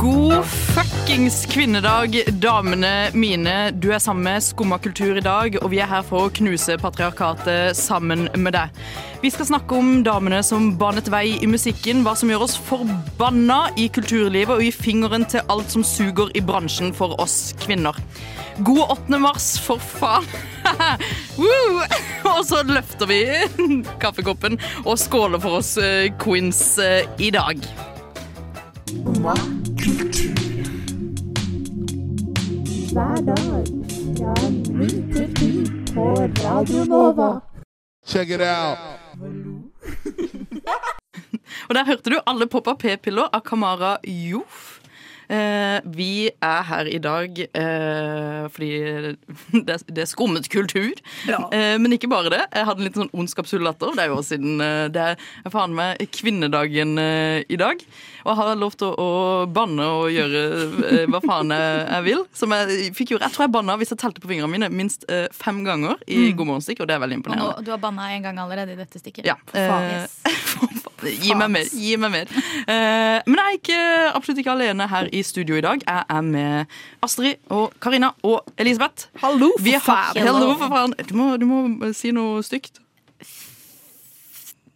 God fuckings kvinnedag, damene mine. Du er sammen med Skumma kultur i dag, og vi er her for å knuse patriarkatet sammen med deg. Vi skal snakke om damene som banet vei i musikken, hva som gjør oss forbanna i kulturlivet, og gi fingeren til alt som suger i bransjen for oss kvinner. God 8. mars, for faen! Og så løfter vi kaffekoppen og skåler for oss eh, queens eh, i dag. Check it out. Og der hørte du alle poppa p-piller av Kamara Joff. Eh, vi er her i dag eh, fordi det, er- det skummet kultur. Eh, men ikke bare det. Jeg hadde en litt sånn ondskapsfull latter. Det er jo også siden det er faen meg kvinnedagen i dag. Og jeg har lov til å, banne og gjøre hva faen jeg, vil. Som jeg fikk gjøre. Jeg tror jeg banna, hvis jeg telte på fingrene mine, minst fem ganger i God morgenstikk, og det er veldig imponerende. Og du har banna en gang allerede i dette stikket. Ja. Faen, yes. Gi meg mer. gi meg mer Eh, Men jeg er ikke, absolutt ikke alene her i studio i dag. Jeg er med Astrid og Karina og Elisabeth. Hallo, for faen. Hallo, for faen. Du må, du må si noe stygt.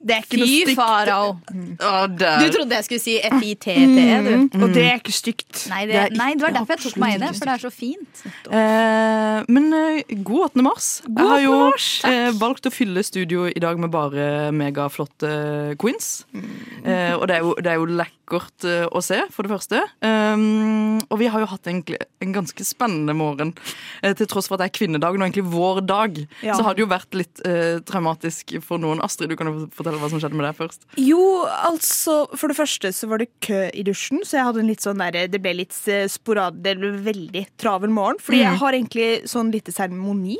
Det er ikke noe Fy stygt. farao. Du trodde jeg skulle si F-I-T-T-E, du. Og det er ikke stygt. Nei, Det det, nei, det var derfor jeg tok meg i det, for det er så fint. Eh, men eh, god 8. mars. jeg har jo mars. eh, valgt å fylle studio i dag med bare megaflotte queens. Eh, og det er jo, det er jo lekkert eh, å se, for det første. Um, og vi har jo hatt egentlig en ganske spennende morgen. Eh, til tross for at det er kvinnedagen og egentlig vår dag, Ja. så har det jo vært litt eh, traumatisk for noen. Astrid, du kan jo fortelle hva som skjedde med deg først. Jo, altså, for det første så var det kø i dusjen, så jeg hadde en litt sånn der, det ble litt eh, sporad, det ble veldig travel morgen. Fordi jeg har egentlig sånn lite seremoni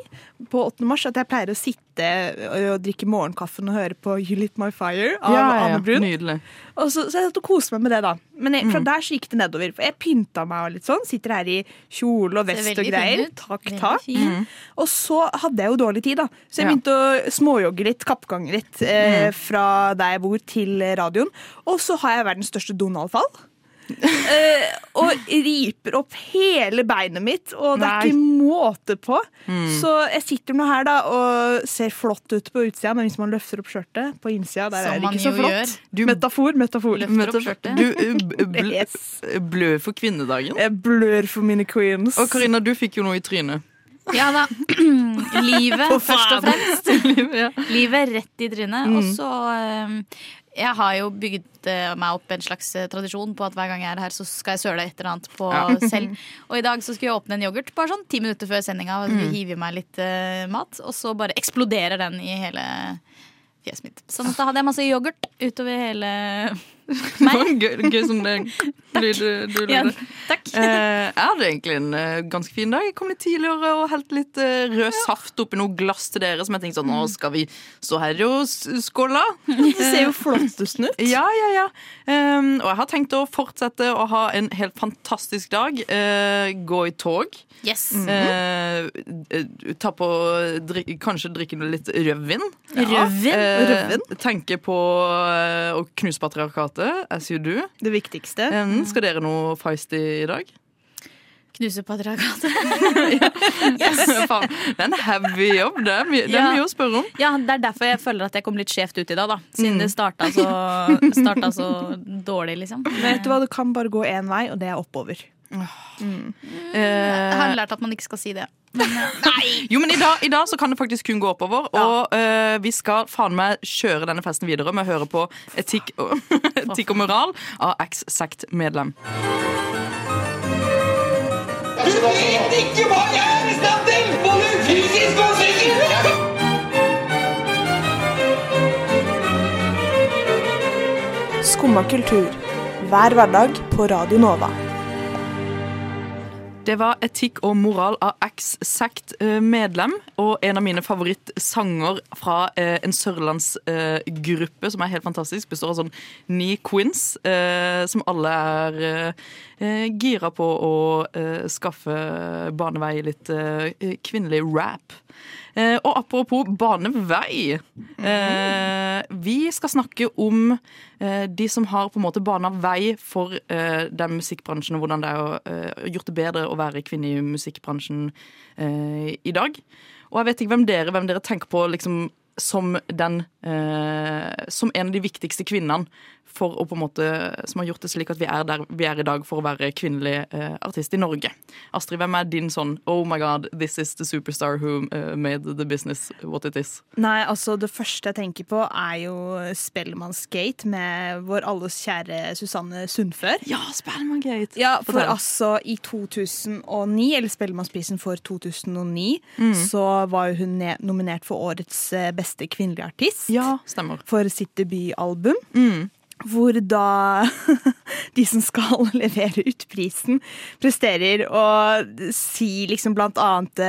på 8. mars, at jeg pleier å sitte og drikke morgenkaffen og høre på You Lit My Fire av Anne Brun. Nydelig. Og så, så jeg satt og koste meg med det, da. Men jeg, fra der så gikk det nedover. For jeg pynta meg og litt sånn. Sitter her i kjole og vest og greier. Takk, takk. Mm. Og så hadde jeg jo dårlig tid, da. Så jeg Ja. begynte å småjogge litt, kappgange litt eh, fra der jeg bor til radioen. Og så har jeg verdens største Donald-fall. Eh, og riper opp hele beinet mitt, og det er Nei. ikke måte på. Så jeg sitter nå her da og ser flott ut på utsida, men hvis man løfter opp skjørtet på innsida, der Som er det ikke så flott. Du- Metafor, metafor. Løfter opp skjørtet. Du eh, bl Yes. blør for kvinnedagen. Jeg blør for mine queens. Og Karina, du fikk jo noe i trynet. Ja da. Livet, først og fremst. ja. Livet rett i trynet. Og så eh, Jeg har jo bygd eh, meg opp en slags eh, tradisjon på at hver gang jeg er her, så skal jeg søle et eller annet på Ja. selv. Og i dag så skulle jeg åpne en yoghurt bare sånn ti minutter før sendinga. Og så hive i meg litt uh, mat, og så bare eksploderer den i hele fjeset mitt. Sånn at da hadde jeg masse yoghurt utover hele Det var gøy, gøy som det lyd du Ja, lagde. takk. Eh, jeg hadde egentlig en eh, ganske fin dag. Jeg kom litt tidligere og helte litt eh, rød saft oppi noe glass til dere. Som jeg tenkte sånn, nå skal vi stå her og s- skåle. Det ser jo flottesten ut. Ja, ja, ja. Um, og jeg har tenkt å fortsette å ha en helt fantastisk dag. Eh, gå i tog. Yes. Eh, eh, ta på drik, Kanskje drikke litt rødvin. Rødvin? Eh, Rødvin? tenke på eh, å knuse patriarkatet, as you do. Det viktigste. Mm. skal dere noe feisty i dag? Knuse patriarkatet. Faen, det er en heavy jobb. Det er, mye, det er Ja. mye å spørre om. Ja, det er derfor jeg føler at jeg kom litt skjevt ut i dag, da. Mm. Siden det starta så, starta så dårlig, liksom. Vet du hva, du kan bare gå én vei, og det er oppover. Jeg har lært at man ikke skal si det. Jo, men i dag, i dag så kan det faktisk kun gå oppover. Og uh, vi skal faen meg kjøre denne festen videre med å høre på Etikk og, etikk og moral av X-Sect-medlem. Du vet ikke hva jeg er i stand til! Både fysisk og psykisk! Skumma kultur. Hver hverdag på Radio Nova. Det var Etikk og moral av X-Sact medlem, og en av mine favorittsanger fra eh, en sørlandsgruppe som er helt fantastisk. Består av sånn ni queens, eh, som alle er eh, gira på å eh, skaffe banevei litt eh, kvinnelig rap. Eh, og apropos banevei. Eh, vi skal snakke om eh, de som har på en måte bana vei for den musikkbransjen, og hvordan det er gjort det bedre å være kvinne i musikkbransjen i dag. Og jeg vet ikke hvem dere, hvem dere tenker på liksom, som, den, som en av de viktigste kvinnene for å på en måte, som har gjort det slik at vi er der vi er i dag for å være kvinnelig eh, artist i Norge. Astrid, hvem er din sånn Oh my God, this is the superstar who eh, made the business what it is? Nei, altså Det første jeg tenker på, er jo Spellemannsgate med vår alles kjære Susanne Sundfør. Ja, Spellemangate! Ja, for Fortell. altså i 2009, eller Spellemannsprisen for 2009, så var jo hun ne- nominert for årets eh, beste kvinnelige artist. Ja, stemmer. For sitt debutalbum. Hvor da de som skal levere ut prisen, presterer å si liksom blant annet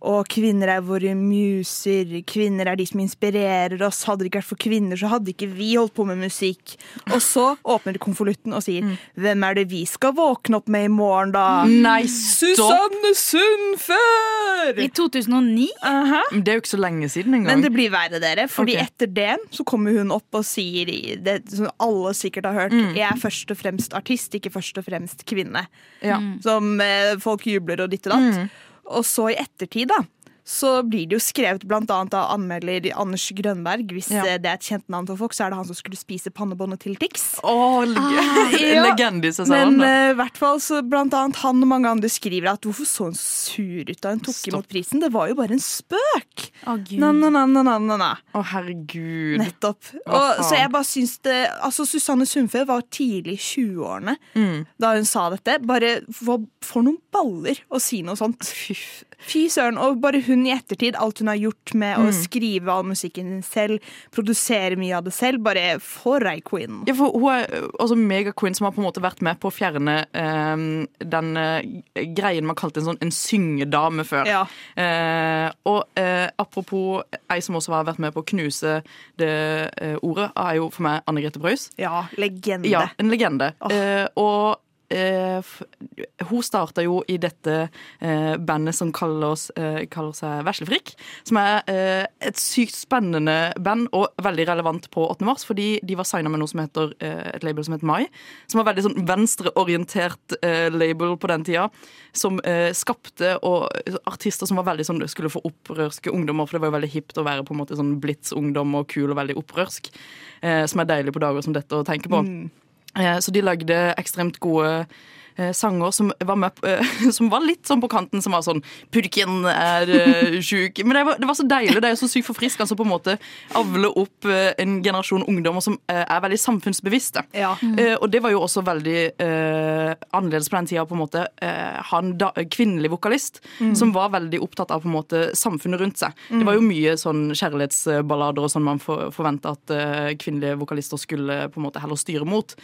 og kvinner er våre muser, kvinner er de som inspirerer oss. Hadde det ikke vært for kvinner, så hadde ikke vi holdt på med musikk. Og så åpner de konvolutten og sier Hvem er det vi skal våkne opp med i morgen, da? Nei, stopp! Susanne Sundfør! I 2009? Uh -huh. Det er jo ikke så lenge siden engang. Men det blir verre, dere. Fordi okay. etter det så kommer hun opp og sier i det som alle sikkert har hørt, jeg er først og fremst artist, ikke først og fremst kvinne. Ja. Som eh, folk jubler og ditt og datt. Og så i ettertid, da. Så blir det jo skrevet annet av anmelder Anders Grønberg. Hvis Ja. eh, det er et kjent navn for folk, så er det han som skulle spise pannebåndet til Tix. Å, leg ja. legende i Men eh, hvert fall så blant annet han og mange andre skriver at hvorfor så hun sur ut da hun tok Stopp. imot prisen? Det var jo bare en spøk! Å, Gud. Na, na, na, na, na, na, na. Å, herregud. Nettopp. Og, så jeg bare syns det Altså, Susanne Sundfø var tidlig i 20-årene Mm. da hun sa dette. Bare for, for noen baller å si noe sånt. Fy Fy søren. Og bare hun i ettertid, alt hun har gjort med Mm. å skrive all musikken selv, produsere mye av det selv, bare for ei queen. Ja, for Hun er også altså Mega Queen som har på en måte vært med på å fjerne eh, den eh, greien man kalte en sånn en syngedame før. Ja. Eh, og eh, apropos ei som også har vært med på å knuse det eh, ordet, er jo for meg Anne Grete Preus. Ja, legende. Ja, en legende. Oh. Og hun starta jo i dette eh, bandet som kaller, oss, eh, kaller seg Veslefrikk. Som er eh, et sykt spennende band og veldig relevant på 8. mars, fordi de var signa med noe som heter eh, et label som heter Mai. Som var veldig sånn venstreorientert eh, label på den tida. Som eh, skapte og, artister som var veldig sånn, skulle få opprørske ungdommer. For det var jo veldig hipt å være på en måte sånn blitz-ungdom og kul og veldig opprørsk. Eh, som er deilig på dager som dette å tenke på. Eh, Så de lagde ekstremt gode eh, sanger som var, med, eh, som var litt sånn på kanten, som var sånn 'Purken er eh, sjuk'. Men det var, det var så deilig. Det er jo så sykt forfriskende altså på en måte avle opp eh, en generasjon ungdommer som eh, er veldig samfunnsbevisste. Ja. Mm. og det var jo også veldig uh, annerledes på den tida. på en måte eh, Ha en da, kvinnelig vokalist som var veldig opptatt av på en måte samfunnet rundt seg. Det var jo mye sånn kjærlighetsballader og sånn man for, forventa at uh, kvinnelige vokalister skulle på en måte heller styre mot.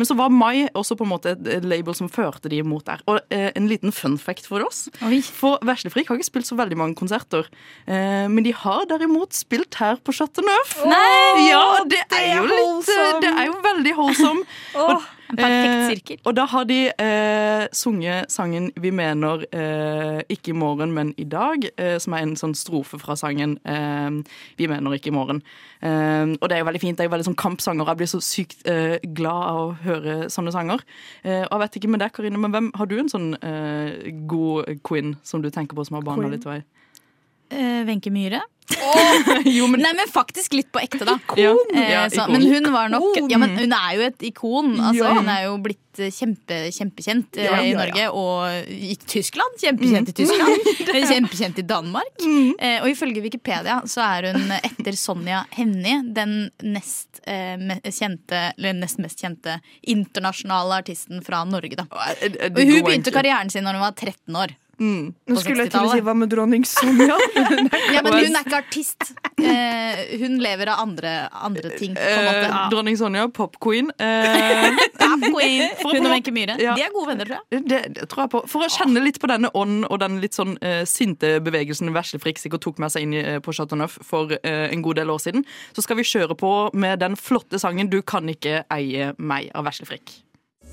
Men så var Mai også på en måte et label som førte de imot der. Og eh, en liten fun fact for oss. Oi. For Veslefrik har ikke spilt så veldig mange konserter. Eh, men de har derimot spilt her på Chateau Neuf. Oh, Ja, det, det er jo litt eh. Det er jo veldig holdsom. Åh, En perfekt Eh, og da har de eh, sunget sangen 'Vi mener eh, ikke i morgen, men i dag', eh, som er en sånn strofe fra sangen eh, 'Vi mener ikke i morgen'. Eh, og det er jo veldig fint. Det er jo veldig sånn kampsanger. Jeg blir så sykt eh, glad av å høre sånne sanger. Eh, og jeg vet ikke med deg, Karine, men hvem, har du en sånn eh, god queen som du tenker på som har bana Queen? litt vei? Eh, Wenche Myhre. jo, men Nei, men faktisk litt på ekte, da. Ja, Eh, ja, så, ikon. men hun var nok Ja, men hun er jo et ikon. Altså, Ja. Hun er jo blitt eh, kjempe, kjempekjent Ja, ja, i. Norge og i Tyskland. Kjempekjent i Tyskland. eh, Kjempekjent i Danmark. Eh, og ifølge Wikipedia så er hun etter Sonja Hennie den nest, eh, kjente, eller nest mest kjente internasjonale artisten fra Norge. Da. Og hun begynte karrieren sin når hun var 13 år. Mm. Nå skulle jeg til å si hva med dronning Sonja? Ja, men hun er ikke artist. Eh, hun lever av andre, andre ting, på en Eh. Dronning Sonja, popqueen. Eh, Pop queen. Hun og Wenche Myhre. Ja. De er gode venner, tror jeg. det, det tror jeg på. For å kjenne litt på denne ånden og den litt sånn uh, sinte bevegelsen Vesle Frikk sikkert tok med seg inn i, uh, på Chateau Neuf for uh, en god del år siden, så skal vi kjøre på med den flotte sangen 'Du kan ikke eie meg' av Vesle Frikk.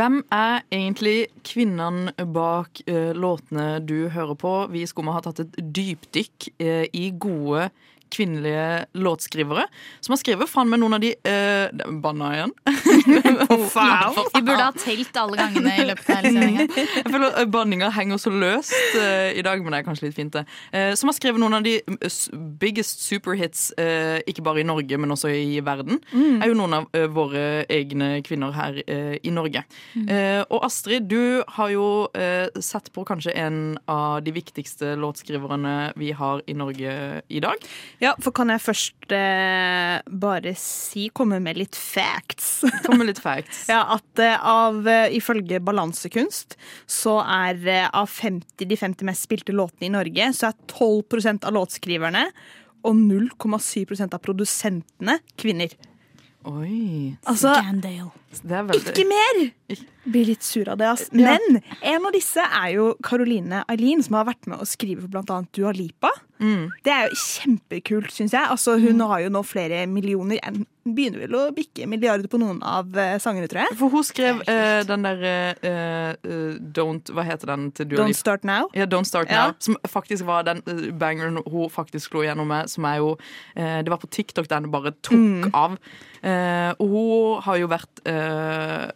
Hvem er egentlig kvinnene bak uh, låtene du hører på? Vi i Skumma har tatt et dypdykk uh, i gode kvinnelige låtskrivere som har skrevet faen med noen av de uh, Banna igjen. Vi burde ha telt alle gangene i løpet av hele sendinga. Jeg føler at banninga henger så løst uh, i dag, men det er kanskje litt fint, det. Uh, som har skrevet noen av de mm, biggest superhits, uh, ikke bare i Norge, men også i verden. Er jo noen av eh, våre egne kvinner her eh, i Norge. Eh, og Astrid, du har jo eh, sett på kanskje en av de viktigste låtskriverne vi har i Norge i dag. Ja, for kan jeg først eh, bare si, komme med litt facts? Kom med litt facts. Ja, at eh, av, eh, ifølge Balansekunst, så er eh, av 50, de 50 mest spilte låtene i Norge, så er 12% av låtskriverne og 0,7% av produsentene kvinner. Oi. Altså, Scandale. Det er veldig ikke mer! Blir litt sur av det, ass. Men en av disse er jo Caroline Eileen, som har vært med å skrive for annet Dua Lipa. Mm. Det er jo kjempekult, syns jeg. Altså, hun har jo nå flere millioner. Hun begynner vel å bikke milliarder på noen av uh, sangene, tror jeg. For hun skrev uh, den der eh, eh, Don't Hva heter den til Dua Don't Lipa? Start Now. Ja, Don't Start Ja. Now. Som faktisk var den bangeren hun faktisk slo gjennom med. Som er jo Det var på TikTok den bare tok Mm. av. Eh, og hun har jo vært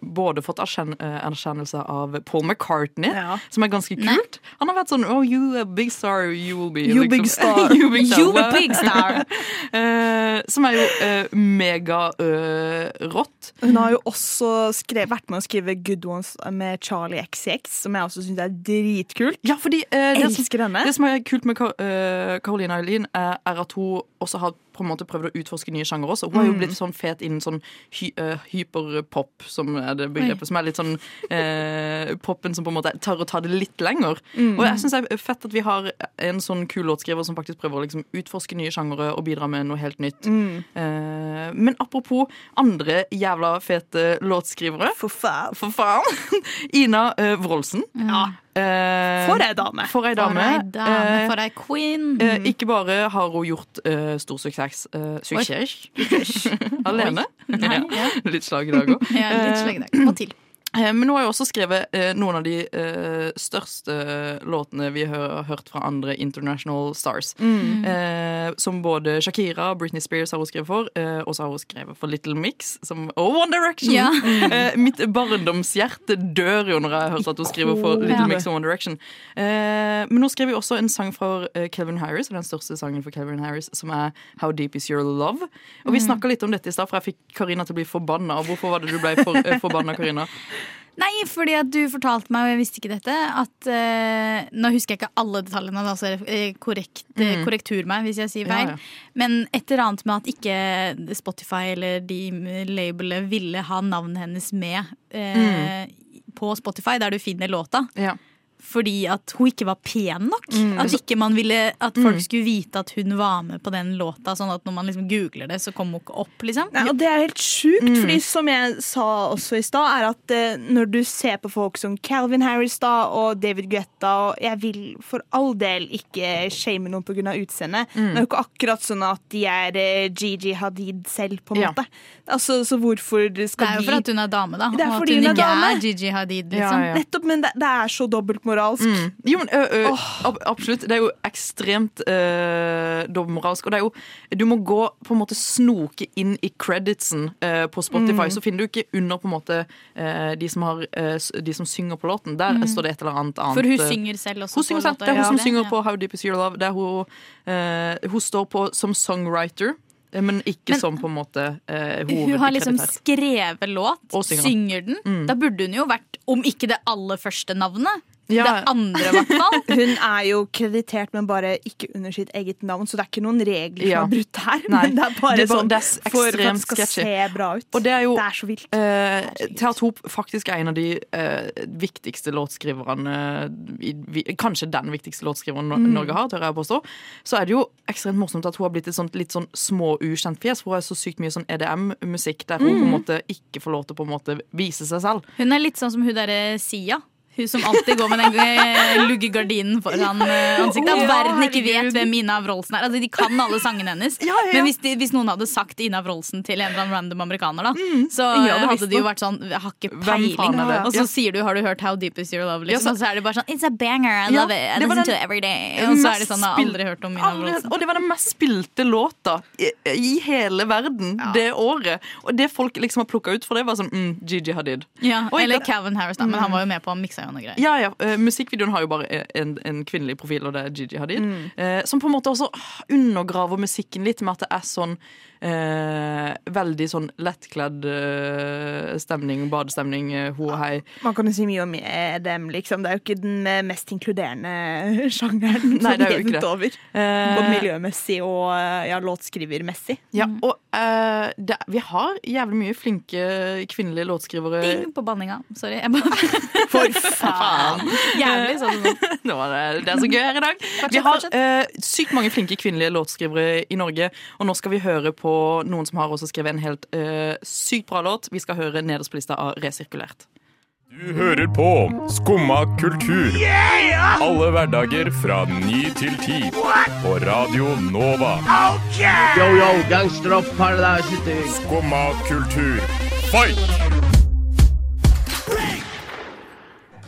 både fått eh, erkjennelse av Paul McCartney, Ja. som er ganske kult. Han har vært sånn Oh, you a big star, you will be. You big star. you big star. You a big star. eh, som er jo uh, megarått. Hun har jo også skrevet, vært med å skrive Good Ones med Charlie XX, som jeg også syns er dritkult. Ja, fordi uh, det, som, det som er kult med Ka- eh, Caroline Eileen, er at hun også har på en måte prøvd å utforske nye sjangere også. Hun har jo blitt sånn fet innen sånn hy, uh, hyperpop, som er det begrepet. Som er litt sånn uh, popen som på en måte tør å ta det litt lenger. Og jeg syns det er fett at vi har en sånn kul låtskriver som faktisk prøver å liksom utforske nye sjangere og bidra med noe helt nytt. Eh, men apropos andre jævla fete låtskrivere. For faen. For faen! Ina uh, Wroldsen. Ja. Eh, For ei dame. For ei For dame. ei dame, Eh, for ei queen. eh, ikke bare har hun gjort eh, stor suksess eh, Suksess? Alene. Nei, ja. Litt slag i dag òg. Ja, litt slag i dag. Og til. Eh, Men hun har jo også skrevet eh, noen av de eh, største låtene vi har hørt fra andre international stars. Eh, som både Shakira og Britney Spears har hun skrevet for, eh, og så har hun skrevet for Little Mix som, og One Direction! Ja. Eh, mitt barndomshjerte dør jo når jeg har hørt at hun skriver for Little Mix og One Direction. Eh, men hun skrev jo også en sang for Kelvin Harris, og den største sangen for Calvin Harris, som er How Deep Is Your Love. Og vi snakka litt om dette i stad, for jeg fikk Karina til å bli forbanna. Og hvorfor var det du ble for, eh, forbanna, Karina? Nei, fordi at du fortalte meg, og jeg visste ikke dette, at eh, Nå husker jeg ikke alle detaljene, da, så eh, korrekt, mm. korrektur meg hvis jeg sier feil. Ja, ja. Men et eller annet med at ikke Spotify eller de labelene ville ha navnet hennes med eh, på Spotify, der du finner låta. Ja. Fordi at hun ikke var pen nok. At ikke man ville At folk skulle vite at hun var med på den låta, sånn at når man liksom googler det, så kommer hun ikke opp, liksom. Nei, og det er helt sjukt, fordi som jeg sa også i stad, er at eh, når du ser på folk som Calvin Harris da, og David Guetta og Jeg vil for all del ikke shame noen pga. utseendet, men det er jo ikke akkurat sånn at de er eh, Gigi Hadid selv, på en Ja. måte. Altså, så hvorfor Det er jo for at hun er dame, da. Det er og at hun hun er ikke dame. er Gigi Hadid, Ja, liksom. ja. Nettopp, men det, det er så dobbeltmoralsk dobbeltmoralsk. Mm. Jo, men, ø, ø, ab absolutt. Det er jo ekstremt uh, dobbeltmoralsk. Og det er jo Du må gå på en måte snoke inn i creditsen på Spotify, så finner du ikke under på en måte de, som har, de som synger på låten. Der står det et eller annet annet. For hun synger selv også. Hun synger selv. Det er hun ja, som det? synger Ja. på How Deep Is Your Love. Det er hun, hun står på som songwriter, men ikke Men- som på en måte eh, Hun har liksom skrevet låt, synger. synger den. Mm. Da burde hun jo vært, om ikke det aller første navnet, Ja. det andre i hvert fall. Hun er jo kreditert, men bare ikke under sitt eget navn, så det er ikke noen regler Ja. som er brutt her. Nei. Men det er bare Det er bare- sånn det er for, at det skal sketchy. se bra ut. Og det er jo Det er så vilt. Eh, Thea Top faktisk er en av de eh, viktigste låtskriverne i, vi, Kanskje den viktigste låtskriveren Mm. Norge har, tør jeg påstå. Så er det jo ekstremt morsomt at hun har blitt et sånt, litt sånn små ukjent fjes. Hun har så sykt mye sånn EDM-musikk der hun på en Mm. måte ikke får lov til å på en måte vise seg selv. Hun er litt sånn som hun derre Sia. Hun som alltid går med den eh, luggegardinen foran eh, ansiktet. At verden ikke vet hvem Ina Wroldsen er. Altså, de kan alle sangene hennes. Ja, ja, ja. Men hvis, de, hvis noen hadde sagt Ina Wroldsen til en eller annen random amerikaner, da, så ingen hadde de jo vært sånn Jeg har ikke peiling. Og så sier du 'Har du hørt How Deep Is Your Love?' Ja, Liksom, så- og så er det bare sånn 'It's a banger. I love it. I listen den- to it every day'. Og så er det sånn 'Jeg har aldri hørt om Ina Wroldsen'. Og det var den mest spilte låta i, i hele verden det året. Og det folk liksom har plukka ut for det, var sånn mm, Gigi Hadid. Ja, eller Calvin Harris, da, men han var jo med på å mikse og noe greier. Ja, ja. Uh, musikkvideoen har jo bare en, en kvinnelig profil, og det er Gigi Hadid. Mm. Uh, som på en måte også undergraver musikken litt, med at det er sånn eh, veldig sånn lettkledd eh, stemning, badestemning, eh, ho og hei. Man kan jo si mye om dem, liksom. Det er jo ikke den eh, mest inkluderende sjangeren. Nei, det er jo ikke det. Over. Eh, Både miljømessig og eh, ja, låtskrivermessig. Ja, og eh, det, vi har jævlig mye flinke kvinnelige låtskrivere. Ding på banninga. Sorry. Jeg bare, For faen! jævlig sånn. Nå var det, det er så gøy her i dag. Vi har eh, sykt mange flinke kvinnelige låtskrivere i Norge, og nå skal vi høre på noen som har også skrevet en helt uh, sykt bra låt. Vi skal høre nederst på lista av Resirkulert. Du hører på Skumma kultur. Alle hverdager fra ny til ti. På Radio Nova. Yo, yo, gangsteropp, paradise. Skumma kultur, fight!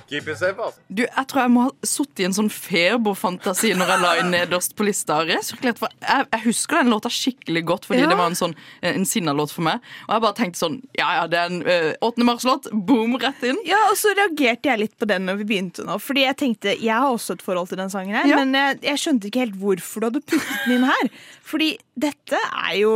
Keep it safe, altså. Du, Jeg tror jeg må ha sittet i en sånn feberfantasi når jeg la inn nederst på lista. Resirkulert, for jeg, jeg husker den låta skikkelig godt, fordi Ja. det var en sånn en sinnalåt for meg. Og jeg bare tenkte sånn Ja, ja, det er en uh, 8. mars-låt. Boom, rett inn. Ja, og så reagerte jeg litt på den når vi begynte nå. Fordi jeg tenkte, jeg har også et forhold til den sangen her, Ja. men jeg, jeg skjønte ikke helt hvorfor du hadde puttet den inn her. Fordi dette er jo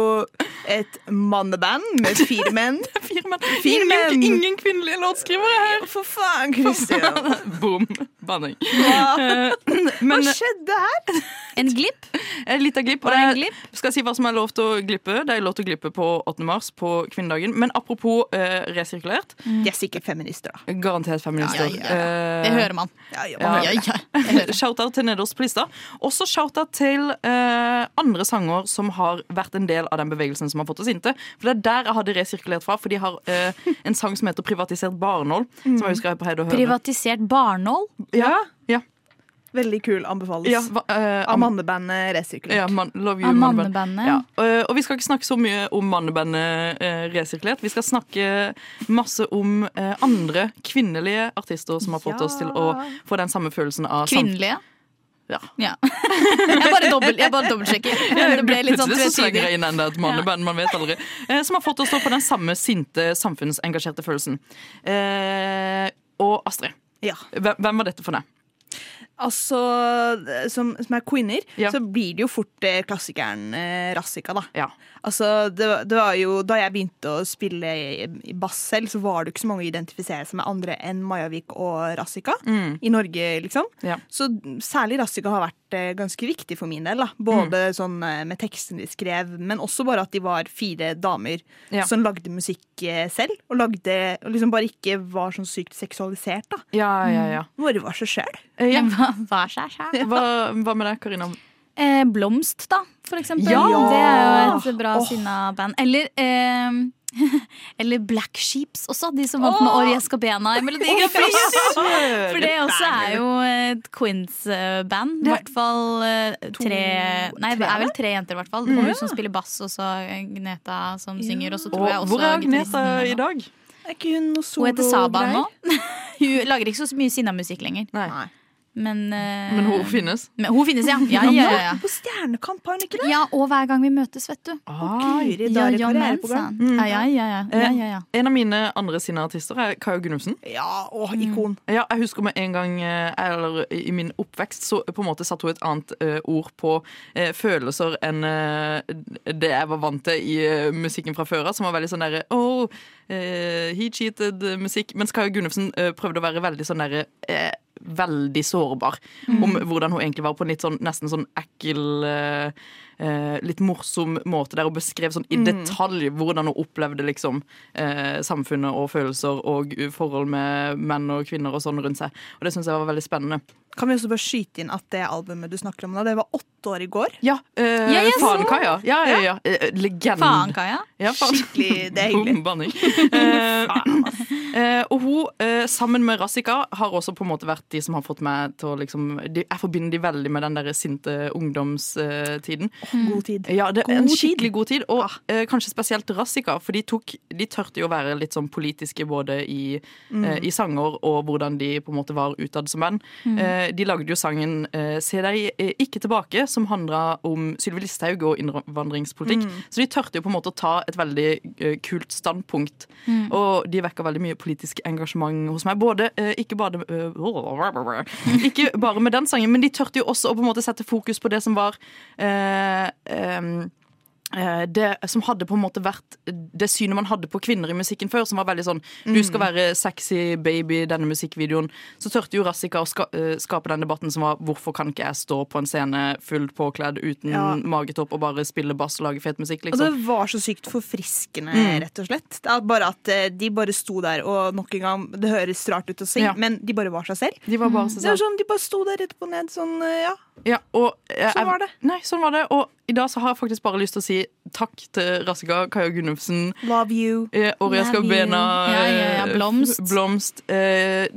et manneband med fire menn. Fire menn. Fire ingen, menn. ingen kvinnelige låtskrivere her. For faen, Christian. Boom. Banning. Hva, Men, hva skjedde her? En glipp? en liten glipp. Og Var det en glipp? skal jeg si hva som er lov til å glippe? Det er lov til å glippe på 8. mars, på kvinnedagen. Men apropos eh, resirkulert. De er sikkert feminister, da. Garantert feminister. Ja, ja, ja. Det Eh, hører man. Ja, ja, Ja. Ja, ja. Hører. Shout-out til nederst på lista. Også shout-out til eh, andre sanger som har vært en del av den bevegelsen som har fått oss inntil. For det er der jeg hadde resirkulert fra, for de har eh, en sang som heter 'Privatisert barnål'. Som jeg husker jeg pleide å høre. Privatisert barnål? Ja, ja, Veldig kul. Anbefales. ja, hva- eh, Av mannebandet Resirkulert. Ja, man, love you, mannebandet? Ja. Og, og vi skal ikke snakke så mye om mannebandet eh, Resirkulert. Vi skal snakke masse om eh, andre kvinnelige artister som har fått Ja. oss til å få den samme følelsen av sam- Kvinnelige? Ja. Ja. Jeg bare dobbelt- jeg bare dobbeltsjekker. Det ble litt sånn Plutselig så slenger tvetydig. jeg inn enda et manneband, man vet aldri. Eh, som har fått oss til å få den samme sinte, samfunnsengasjerte følelsen. Eh, og Astrid, Ja. hvem, hvem var dette for deg? Altså, som, som er queener, Ja. så blir det jo fort eh, klassikeren eh, Rassika, da. Ja. Altså, det, var- det var jo, Da jeg begynte å spille i, i bass selv, så var det jo ikke så mange å identifisere seg med andre enn Majavik og Rassika i Norge, liksom. Mm. Ja. Så særlig Rassika har vært ganske viktig for min del. da. Både Mm. sånn eh, med tekstene de skrev, men også bare at de var fire damer Ja. som lagde musikk eh, selv. Og lagde, og liksom bare ikke var sånn sykt seksualisert. da. Ja, ja, ja. Bare var seg sjøl. Eh, ja. Hva, hva er seg sjæl? Hva, hva med deg, Karina? Eh, Blomst, da, for eksempel. Ja! Det er jo et bra oh. sinna band. Eller eh, Eller Black Sheeps også, de som vant med Ori Escabena i Melodi Grand Prix. For det også er jo et Queens-band. I hvert fall eh, tre Nei, det er vel tre jenter, i hvert fall. Hun som spiller bass, og så Gneta som synger. Og så tror jeg også hvor er Gneta i dag? Er ikke hun noe Hun heter Saba nå. Hun lager ikke så mye sinna musikk lenger. Nei. Men, uh, Men hun finnes. Men hun finnes, ja. Ja, ja, ja, ja. På Stjernekamp, har hun ikke det? ja og hver gang vi møtes, vet du. Det karriereprogram. Ja, ja, ja, ja, ja, ja, ja. En av mine andre sine artister er Kaja Gunnufsen. Ja, å, ikon. Ja, jeg husker med en gang eh, Eller i min oppvekst Så på en måte satte hun et annet uh, ord på uh, følelser enn eh, det jeg var vant til i eh, musikken fra før av, som var veldig sånn derre Oh, eh, he cheated-musikk. Mens Kaja Gunnufsen eh, prøvde å være veldig sånn derre eh, Veldig sårbar om hvordan hun egentlig var på en litt sånn nesten sånn ekkel eh, litt morsom måte der hun beskrev sånn i detalj hvordan hun opplevde liksom eh, samfunnet og følelser og forhold med menn og kvinner og sånn rundt seg. Og det syns jeg var veldig spennende. Kan vi også bare skyte inn at det albumet du snakker om nå, det var åtte år i går? Ja, eh, Ja. Ja, ja, ja. Eh, legend Faen, Kaja. Ja, faen. Skikkelig, det er hyggelig. Bombanning. Eh, eh, og hun, eh, sammen med Rassika, har også på en måte vært de som har fått meg til å liksom de, Jeg forbinder de veldig med den der sinte ungdomstiden. God tid. Ja, det er God en skikkelig god tid. Og eh, kanskje spesielt Rassika, for de, tok, de tørte jo å være litt sånn politiske både i, eh, i sanger og hvordan de på en måte var utad som menn. Eh, de lagde jo sangen eh, 'Se deg eh, ikke tilbake', som handla om Sylvi Listhaug og innvandringspolitikk. Så de tørte jo på en måte å ta et veldig eh, kult standpunkt. Og de vekka veldig mye politisk engasjement hos meg. Både, ikke, bare, ikke bare med den sangen, men de tørte jo også å på en måte sette fokus på det som var eh, det som hadde på en måte vært det synet man hadde på kvinner i musikken før, som var veldig sånn Du skal være sexy baby i denne musikkvideoen. Så tørte jo Rassika å ska, eh, skape den debatten som var Hvorfor kan ikke jeg stå på en scene fullt påkledd uten Ja. magetopp og bare spille bass og lage fet musikk, Og liksom? det var så sykt forfriskende, Mm. rett og slett. Bare at eh, de bare sto der, og nok en gang, det høres rart ut å si, Ja. men de bare var seg selv. De var bare seg selv. sånn, De bare sto der rett på ned, sånn, eh, ja. Ja, og, jeg, Sånn var det. Nei, sånn var det. Og i dag så har jeg faktisk bare lyst til å si takk til Rassika, Kaja Gunnufsen, Love you. Eh, Oriaska Love Ja, ja, ja, eh, Blomst. Blomst eh,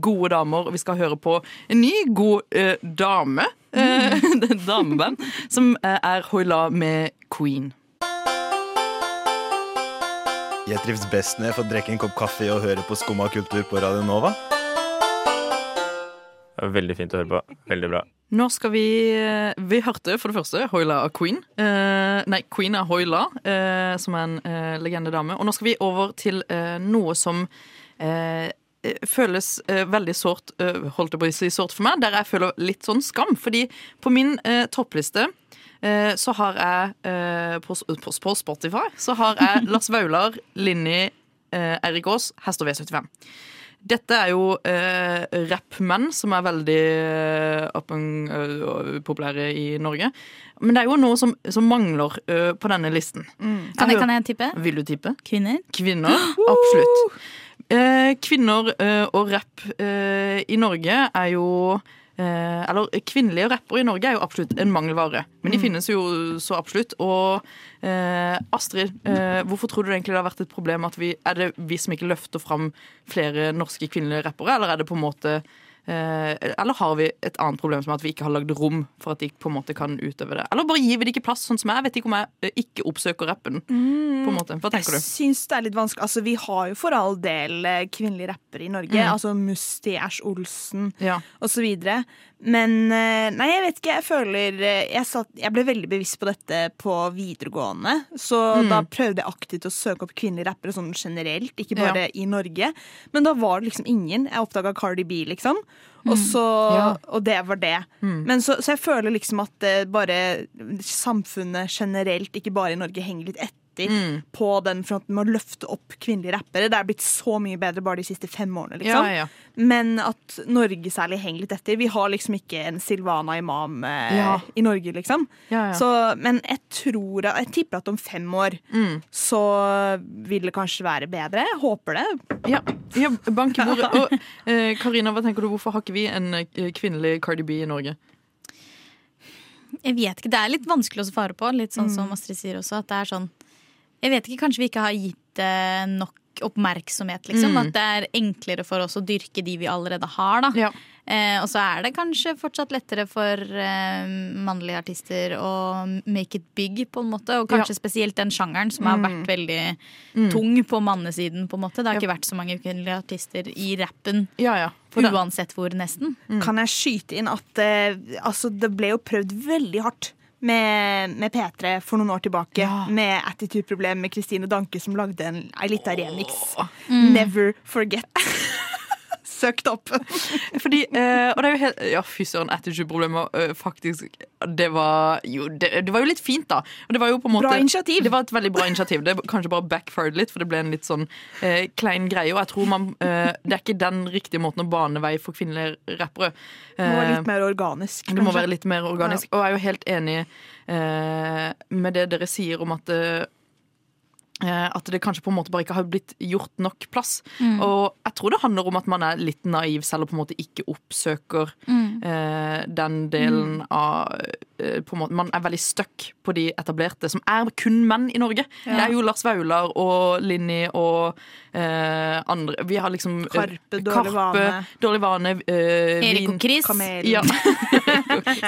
gode damer. Vi skal høre på en ny god eh, dame. Eh, det er et dameband som eh, er Hoila med Queen. Jeg trives best når jeg får drikke en kopp kaffe og høre på Skumma kultur på Radio Nova. Veldig fint å høre på. Veldig bra. Nå skal vi eh, Vi hørte for det første Hoila av Queen. Eh, nei, Queen er Hoila, eh, som er en eh, legendedame. Og nå skal vi over til eh, noe som eh, føles veldig sårt, holdt jeg på å si sårt for meg, der jeg føler litt sånn skam. Fordi på min toppliste eh, så har jeg eh, på, på, på Spotify så har jeg Lars Vaular, Linni, Erik Aas, Hester V75. Dette er jo eh, rappmenn som er veldig eh, eh, populære i Norge. Men det er jo noe som, som mangler eh, på denne listen. Kan jeg, kan jeg tippe? Vil du tippe? Kvinner? Kvinner? Absolutt. Eh, kvinner eh, og rapp i Norge er jo Eller kvinnelige rappere i Norge er jo absolutt en mangelvare. Men de finnes jo så absolutt. Og eh, Astrid, eh, hvorfor tror du egentlig det har vært et problem at vi Er det vi som ikke løfter fram flere norske kvinnelige rappere, eller er det på en måte eh, eller har vi et annet problem som er at vi ikke har lagd rom for at de på en måte kan utøve det? Eller bare gir vi det ikke plass, sånn som jeg? Jeg vet ikke om jeg eh, ikke oppsøker rappen. på en måte. Hva tenker Jeg du? syns det er litt vanskelig. Altså, vi har jo for all del eh, kvinnelige rappere i Norge. Mm. Altså Musti, Æsj Olsen Ja. osv. Men eh, nei, jeg vet ikke. Jeg føler eh, jeg, satt, jeg ble veldig bevisst på dette på videregående. Så Mm. da prøvde jeg aktivt å søke opp kvinnelige rappere sånn generelt, ikke bare i Norge. Men da var det liksom ingen. Jeg oppdaga Cardi B, liksom. Og, så, Mm. Ja. og det var det. Men så, så jeg føler liksom at eh, bare samfunnet generelt, ikke bare i Norge, henger litt etter. Mm. På den fronten med å løfte opp kvinnelige rappere. Det er blitt så mye bedre bare de siste fem årene. liksom Ja, ja. Men at Norge særlig henger litt etter. Vi har liksom ikke en Silvana Imam eh, Ja. i Norge, liksom. Ja, ja. Så, men jeg tror Jeg tipper at om fem år Mm. så vil det kanskje være bedre. Jeg håper det. Ja, ja bank i bordet. Og eh, Karina, hva tenker du, hvorfor har ikke vi en eh, kvinnelig Cardi B i Norge? Jeg vet ikke, Det er litt vanskelig å svare på. Litt sånn som Astrid sier også. At det er sånn Jeg vet ikke, Kanskje vi ikke har gitt det nok oppmerksomhet. liksom Mm. At det er enklere for oss å dyrke de vi allerede har. da Ja. Eh, og så er det kanskje fortsatt lettere for eh, mannlige artister å make it big, på en måte. Og kanskje spesielt den sjangeren som har Mm. vært veldig Mm. tung på mannesiden, på en måte. Det har ikke vært så mange kvinnelige artister i rappen. For Uansett hvor, nesten. Kan jeg skyte inn at eh, altså, det ble jo prøvd veldig hardt med, med P3 for noen år tilbake. Med Attitude-problem med Kristine Danke som lagde en, en lita remix. Mm. Never forget. Søkt opp. Fordi, eh, og det er jo helt Ja, fy søren, attitude-problemer. eh, faktisk, det var jo det, det var jo litt fint, da. Og det var jo på en måte Bra initiativ. Det var et veldig bra initiativ. Det kanskje bare backfired litt, for det ble en litt sånn eh, klein greie. Og jeg tror man eh, Det er ikke den riktige måten å bane vei for kvinnelige rappere. Det må være Eh, litt mer organisk. det må være litt mer organisk. Og jeg er jo helt enig eh, med det dere sier om at eh, at det kanskje på en måte bare ikke har blitt gjort nok plass. Mm. Og jeg tror det handler om at man er litt naiv selv og på en måte ikke oppsøker Mm. eh, den delen Mm. av eh, måte, Man er veldig stuck på de etablerte, som er kun menn i Norge. Ja. Det er jo Lars Vaular og Linni og eh, andre Vi har liksom eh, Karpe, Dårlig Vane. Dårlig vane eh, Erik og Chris. Kamelen. Ja.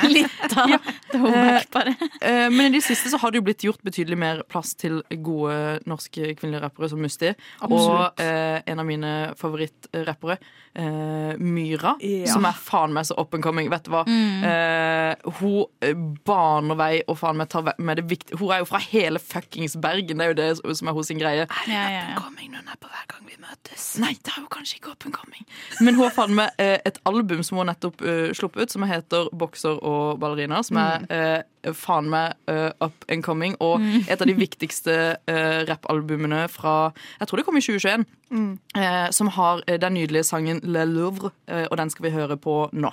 Litt av throwback, bare. Eh, Men i det siste så har det jo blitt gjort betydelig mer plass til gode norske kvinnelige rappere som Musti. Absolutt. Og eh, en av mine favorittrappere, eh, Myra, Ja. som er faen meg så up and coming. Vet du hva? Mm. Eh, hun eh, baner vei og faen meg tar med det viktige Hun er jo fra hele fuckings Bergen, det er jo det som er hos sin greie. Ja, ja, and Coming når hun er på hver gang vi møtes. Nei, det er jo kanskje ikke up and coming. Men hun har faen meg eh, et album som hun nettopp uh, sluppet ut, som heter Bokser og ballerina. Som er eh, faen meg uh, up and coming, og Mm. et av de viktigste uh, rappalbumene fra Jeg tror det kom i 2021. Mm. Uh, som har eh, den nydelige sangen Le Louvre, uh, og den skal vi høre på nå.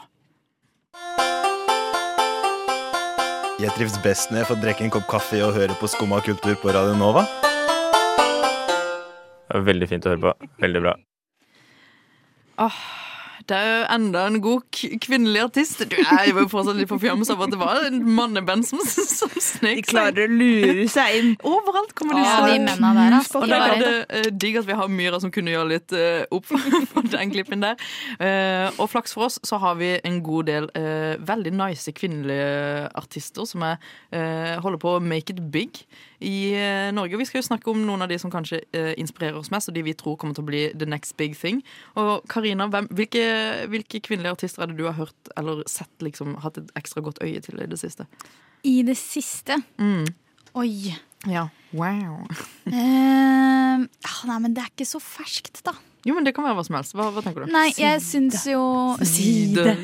Jeg trives best når jeg får drikke en kopp kaffe og høre på Skumma kultur på Radio Nova. Det er Veldig fint å høre på. Veldig bra. Åh, det er jo enda en god k kvinnelig artist. Du er jo fortsatt litt forfjamset av at det var en manneband som, som snek De klarer å lure seg inn. Overalt kommer de Ja, de mennene der. Og da var- er det uh, digg at vi har Myra som kunne gjøre litt uh, opp for den klippen der. Uh, og flaks for oss så har vi en god del eh, veldig nice kvinnelige artister som er, eh, holder på å make it big i eh, Norge. Og vi skal jo snakke om noen av de som kanskje eh, inspirerer oss mest, og de vi tror kommer til å bli the next big thing. Og Karina, hvem, hvilke, hvilke kvinnelige artister er det du har hørt eller sett liksom, hatt et ekstra godt øye til i det siste? I det siste Mm. Oi. Ja. Wow. Ah, nei, men det er ikke så ferskt, da. Jo, men det kan være hva som helst. Hva, hva tenker du? Nei, jeg syns jo Side.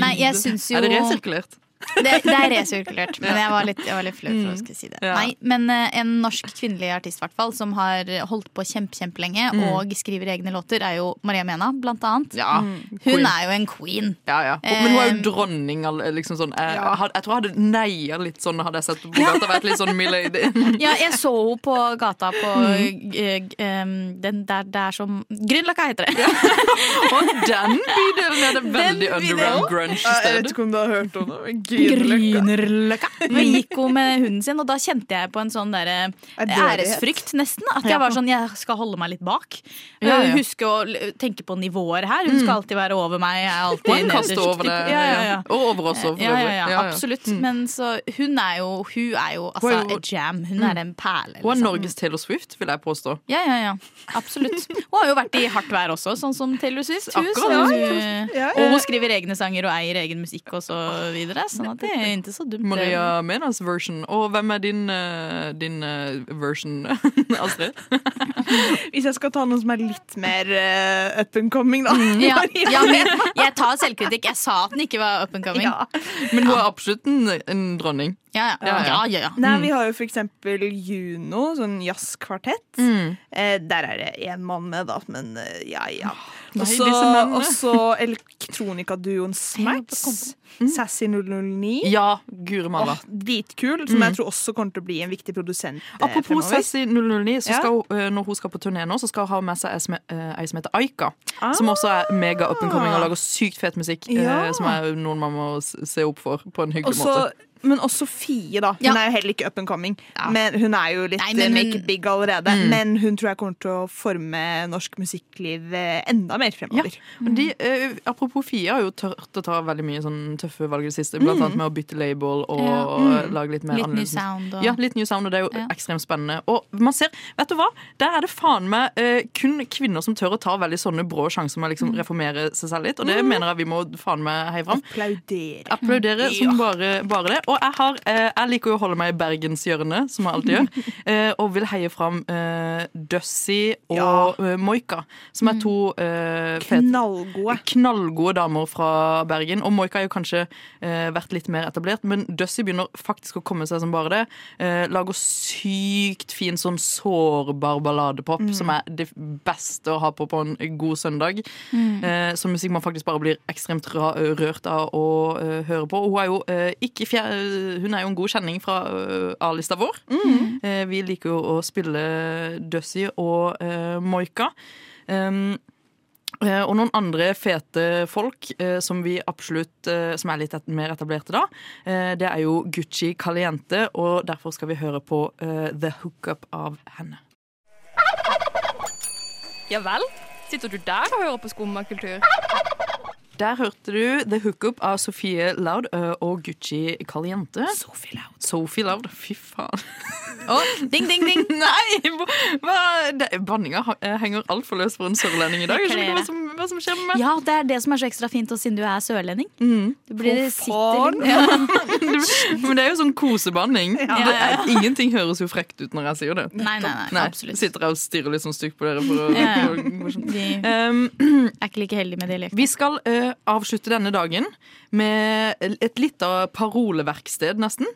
Nei, jeg syns jo Er det resirkulert? Det, det er resirkulert, men jeg var litt, jeg var litt flau for å Mm. skulle si det. Ja. Nei, men eh, en norsk kvinnelig artist hvert fall, som har holdt på kjempe, kjempelenge Mm. og skriver egne låter, er jo Maria Mena, blant annet. Ja, Hun queen. er jo en queen. Ja, ja. Men hun er jo Eh, dronning. Liksom sånn. jeg, Ja. jeg tror jeg hadde neia litt sånn hadde jeg sett på gata. Vært litt sånn milady. Ja, jeg så henne på gata på Mm. eh, den der der er som Grünerløkka heter det. Og den bydelen er det veldig Den underground bydelen. grunge Jeg vet ikke om du har hørt om det. Grünerløkka. Nå gikk hun med hunden sin, og da kjente jeg på en sånn der, æresfrykt, nesten. At jeg var sånn, jeg skal holde meg litt bak. Ja, ja. Uh, Huske å tenke på nivåer her. Hun skal alltid være over meg. Jeg er alltid nederst. over det. Ja, ja, ja. Og over oss òg, for Ja, ja, øvrig. ja, Ja, ja. absolutt. Mm. Men så hun er jo, hun er jo altså, a jam. Hun Mm. er en perle. Hun er liksom. Norges Taylor Swift, vil jeg påstå. Ja, ja, ja. Absolutt. Hun har jo vært i hardt vær også, sånn som Taylor Swift. Akkurat. Ja, hun, ja, ja. Og hun skriver egne sanger og eier egen musikk og så videre. Sånn at det er ikke så dumt. Maria Menas version. Og hvem er din, eh, din eh, version, Astrid? Hvis jeg skal ta noe som er litt mer eh, up and coming, da. Ja, ja, men jeg tar selvkritikk. Jeg sa at den ikke var up and coming. Ja. Men hun er absolutt en, en dronning. Ja, ja. ja, ja, ja. Nei, Vi har jo for eksempel Juno, sånn jazzkvartett. Mm. Eh, der er det én mann med, da, men ja ja ja. Nei, Og så også elektronikaduoen Smax. Sassy 009. Ja, Guri malla. Åh, dritkul, som Mm. jeg tror også kommer til å bli en viktig produsent eh, Apropos fremover. Sassy 009, så Ja. eh, når hun skal på turné nå, så skal hun ha med seg ei som, eh, ei som heter Aika. Ah. Som også er mega up and coming og lager sykt fet musikk. Ja. Som er noen man må se opp for på en hyggelig Også, måte. Men også Fie, da. Hun Ja. er jo heller ikke up and coming. Men hun er jo litt Nei, eh, men make it big allerede. Mm. Men hun tror jeg kommer til å forme norsk musikkliv eh, enda mer fremover. De, uh, apropos Fie har jo tørt å ta veldig mye sånn tøffe valg i det siste. Blant Mm. annet med å bytte label og Ja. og lage litt mer Litt annerledes New sound og- Ja, litt new sound, og det er jo Ja. ekstremt spennende. Og man ser, vet du hva? Der er det faen meg uh, kun kvinner som tør å ta veldig sånne brå sjanser med å liksom reformere seg selv litt, og det mener jeg vi må faen meg heie fram. Applaudere. Applaudere som bare, bare det. Og jeg, har, eh, jeg liker jo å holde meg i bergenshjørnet, som jeg alltid gjør. eh, og vil heie fram eh, Dussie og ja. Moika, som er to eh, fete Knallgode. knallgode damer fra Bergen. Og Moika har jo kanskje eh, vært litt mer etablert, men Dussie begynner faktisk å komme seg som bare det. Eh, lager sykt fin sånn sårbar balladepop, Mm. som er det beste å ha på på en god søndag. Mm. Eh, som musikk man faktisk bare blir ekstremt rørt av å høre på. Og hun er jo ikke fjer hun er jo en god kjenning fra eh, A-lista vår. Eh, vi liker jo å spille Dussie og eh, Moika. Um, Eh, Og noen andre fete folk eh, som vi absolutt eh, Som er litt et, mer etablerte da. Eh, det er jo Gucci Caliente, og derfor skal vi høre på eh, The Hookup av henne. Ja vel? Sitter du der og hører på skummakultur? Der hørte du The Hookup av Sofie Loud og Gucci Caliente. Sophie Loud. Sophie Loud, fy faen. Ding, ding, ding! Nei! Banninga eh, henger altfor løs for en sørlending i dag. Jeg skjønner hva som, hva som skjer med meg. Ja, det er det som er så ekstra fint, og siden du er sørlending. Mm. Du blir sitter, ja. Men det er jo sånn kosebanning. Ja. Er, ingenting høres jo frekt ut når jeg sier det. Nei, nei, nei, absolutt. Sitter jeg og stirrer litt sånn stygt på dere for å, Ja, ja. for å Um, er ikke like heldige med dialekten. Vi skal eh, avslutte denne dagen med et lite paroleverksted, nesten.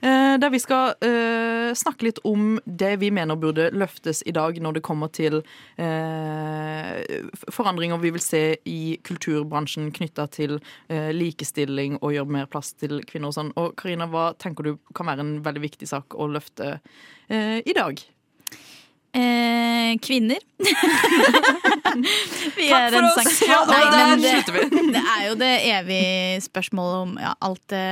Eh, der vi skal eh, snakke litt om det vi mener burde løftes i dag når det kommer til eh, forandringer vi vil se i kulturbransjen knytta til likestilling og gjøre mer plass til kvinner og sånn. Og Karina, hva tenker du kan være en veldig viktig sak å løfte i dag? Eh, kvinner. vi Takk for oss. sang- Ja, Nei, der men det, slutter vi. det er jo det evige spørsmålet om ja, alt det,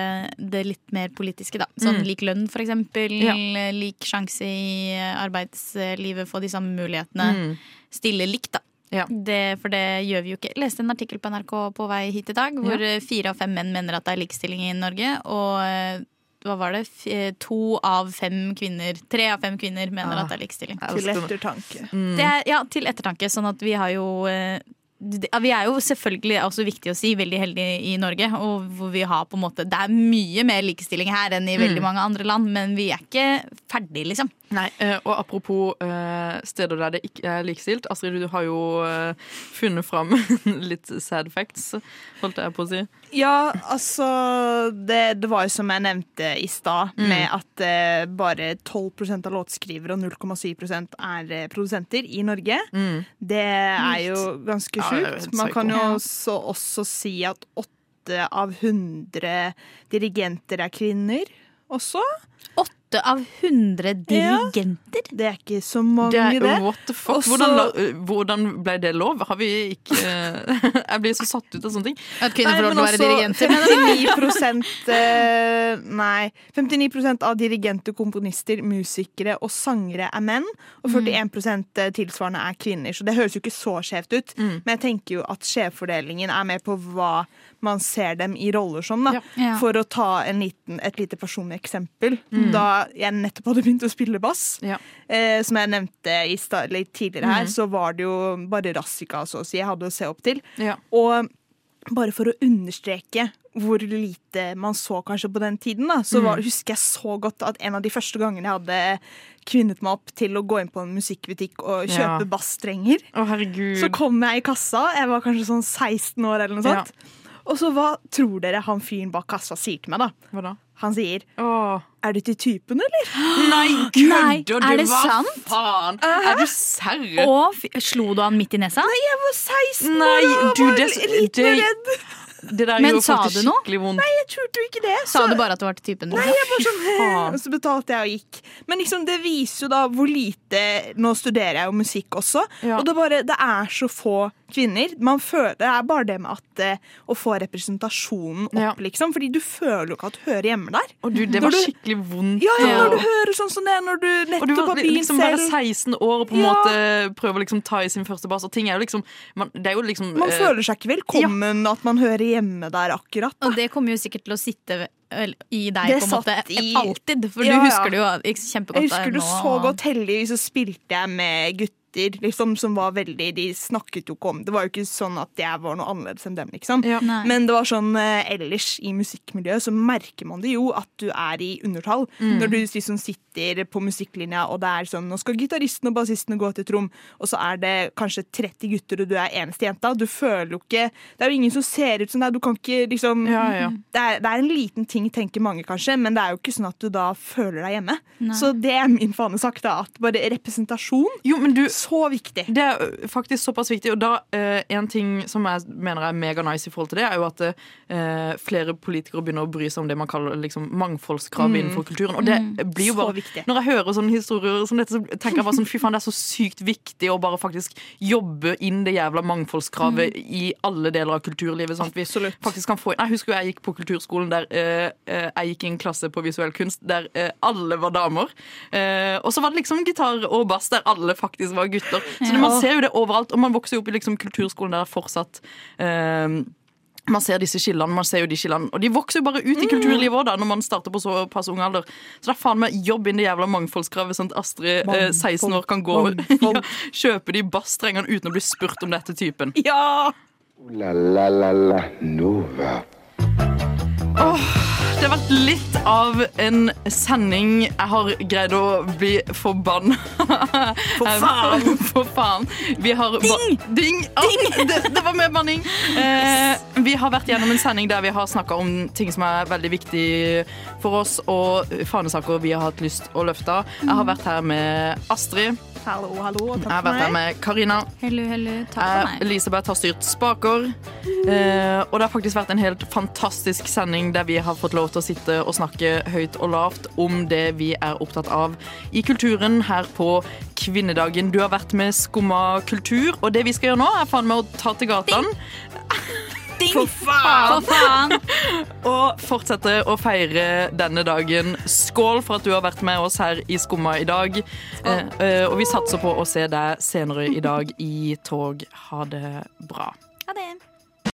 det litt mer politiske, da. Sånn Mm. lik lønn, for eksempel. Ja. Lik sjanse i arbeidslivet, få de samme mulighetene. Mm. Stille likt, da. Ja. Det, for det gjør vi jo ikke. Jeg leste en artikkel på NRK på vei hit i dag, hvor Ja. eh, fire av fem menn mener at det er likestilling i Norge. Og eh, hva var det? F eh, to av fem kvinner Tre av fem kvinner mener Ah, at det er likestilling. Til ettertanke. Mm. Det er, ja, til ettertanke. Sånn at vi har jo eh, det- Vi er jo selvfølgelig også viktig å si veldig heldige i Norge. Og hvor vi har på en måte Det er mye mer likestilling her enn i veldig Mm. mange andre land, men vi er ikke ferdig, liksom. Nei, eh, og apropos eh, steder der det ikke er likestilt. Astrid, du har jo eh, funnet fram litt sad facts, holdt jeg på å si. Ja, altså det, det var jo som jeg nevnte i stad, Mm. med at bare 12% av låtskrivere og 0,7% er produsenter i Norge. Det er jo ganske sjukt. Man kan jo også, også si at 8 av 100 dirigenter er kvinner også. Åtte av 100 dirigenter? Det er ikke så mange, Det det. er, what the fuck? Også- Hvordan, eh, hvordan ble det lov? Har vi ikke Jeg blir så satt ut av sånne ting. At kvinner får lov til å være dirigenter? 59 eh, Nei. 59% av dirigenter, komponister, musikere og sangere er menn. Og 41% tilsvarende er kvinner. Så det høres jo ikke så skjevt ut. Men jeg tenker jo at skjevfordelingen er med på hva man ser dem i roller som. Da. Ja. For å ta en liten, et lite personlig eksempel. Mm. Da jeg nettopp hadde begynt å spille bass, Ja. eh, som jeg nevnte litt tidligere her, mm. så var det jo bare Rassika så å si jeg hadde å se opp til. Ja. Og bare for å understreke hvor lite man så kanskje på den tiden, da, så Mm. var, husker jeg så godt at en av de første gangene jeg hadde kvinnet meg opp til å gå inn på en musikkbutikk og kjøpe Ja. bassstrenger, oh, så kom jeg i kassa, jeg var kanskje sånn 16 år eller noe sånt, og så hva tror dere han fyren bak kassa sier til meg da? Hva da? Han sier Åh. Er du til typen, eller? Nei, kødder du? er det Hva sant? faen? Er du serr? Og slo du han midt i nesa? Nei, jeg var 16 år og du, var det- litt redd. Det der Men gjorde sa faktisk du noe? skikkelig vondt. Nei, jeg turte jo ikke det. Sa du bare at du var til typen? Nei, jeg bare sånn, og så betalte jeg og gikk. Men liksom, det viser jo da hvor lite Nå studerer jeg jo musikk også, Ja. og det, bare, det er så få kvinner. Man føler, det er bare det med at eh, å få representasjonen opp, Ja. liksom. Fordi du føler jo ikke at du hører hjemme der. Og du, det var du- skikkelig vondt. Ja, ja, når du hører sånn som det, når du nettopp Og du var har liksom bare 16 år og på en Ja. måte prøver å liksom ta i sin første bass. Og ting er jo liksom man, Det er jo liksom Man eh, føler seg ikke velkommen at man hører hjemme der akkurat. Og det kommer jo sikkert til å sitte i deg Det på en måte i- alltid. For Ja, du husker det jo kjempegodt. Jeg husker det nå. så godt. Heldigvis så spilte jeg med gutter liksom, som var veldig De snakket jo ikke om Det var jo ikke sånn at jeg var noe annerledes enn dem, liksom. Ja. Men det var sånn eh, ellers i musikkmiljøet så merker man det jo at du er i undertall. Mm. Når du liksom sitter på musikklinja og det er sånn Nå skal gitaristen og bassisten gå til trom, og så er det kanskje 30 gutter, og du er eneste jenta. Du føler jo ikke Det er jo ingen som ser ut som deg. Du kan ikke liksom Ja, ja. Det, er, det er en liten ting, tenker mange kanskje, men det er jo ikke sånn at du da føler deg hjemme. Nei. Så det er min fanesak, da. At bare representasjon Jo, men du så viktig. Det er faktisk såpass viktig. Og da, eh, en ting som jeg mener er mega nice i forhold til det, er jo at eh, flere politikere begynner å bry seg om det man kaller liksom, mangfoldskrav innenfor kulturen. Og det blir jo bare viktig. Når jeg hører sånne historier som dette, så tenker jeg bare sånn fy faen, det er så sykt viktig å bare faktisk jobbe inn det jævla mangfoldskravet i alle deler av kulturlivet. Sånn at vi Absolutt. faktisk kan få inn Jeg husker jo jeg gikk på kulturskolen der eh, eh, jeg gikk i en klasse på visuell kunst der eh, alle var damer. Eh, og så var det liksom gitar og bass der alle faktisk var gutter. Så det, man ser jo det overalt, og man vokser jo opp i liksom kulturskolen der fortsatt. Uh, man ser disse skillene, man ser jo de skillene. Og de vokser jo bare ut i kulturlivet òg, da Når man starter på såpass ung alder. Så det er faen meg jobb inn det jævla mangfoldskravet Sånn at Astrid, eh, 16 år, kan gå ja, Kjøpe de basstrengene uten å bli spurt om dette typen. Ja! La la la la Nova. Det har vært litt av en sending Jeg har greid å bli forbanna For faen! For faen Vi har Ding! Ding! Ah, det, det var mer banning eh, Vi har vært gjennom en sending der vi har snakket om ting som er veldig viktig for oss Og fanesaker vi har hatt lyst å løfte Jeg har vært her med Astrid Hallo, hallo. takk for meg. Jeg har vært her med Karina Hello, hello. Takk for meg. Elisabeth har styrt spaker. Eh, og det har faktisk vært en helt fantastisk sending der vi har fått lov til å sitte og snakke høyt og lavt om det vi er opptatt av i kulturen her på kvinnedagen. Du har vært med Skumma kultur, og det vi skal gjøre nå, er faen meg å ta til gatene. For faen! For faen! Og fortsette å feire denne dagen. Skål for at du har vært med oss her i Skumma i dag. Eh, eh, og vi satser på å se deg senere i dag i tog. Ha det bra. Ha det.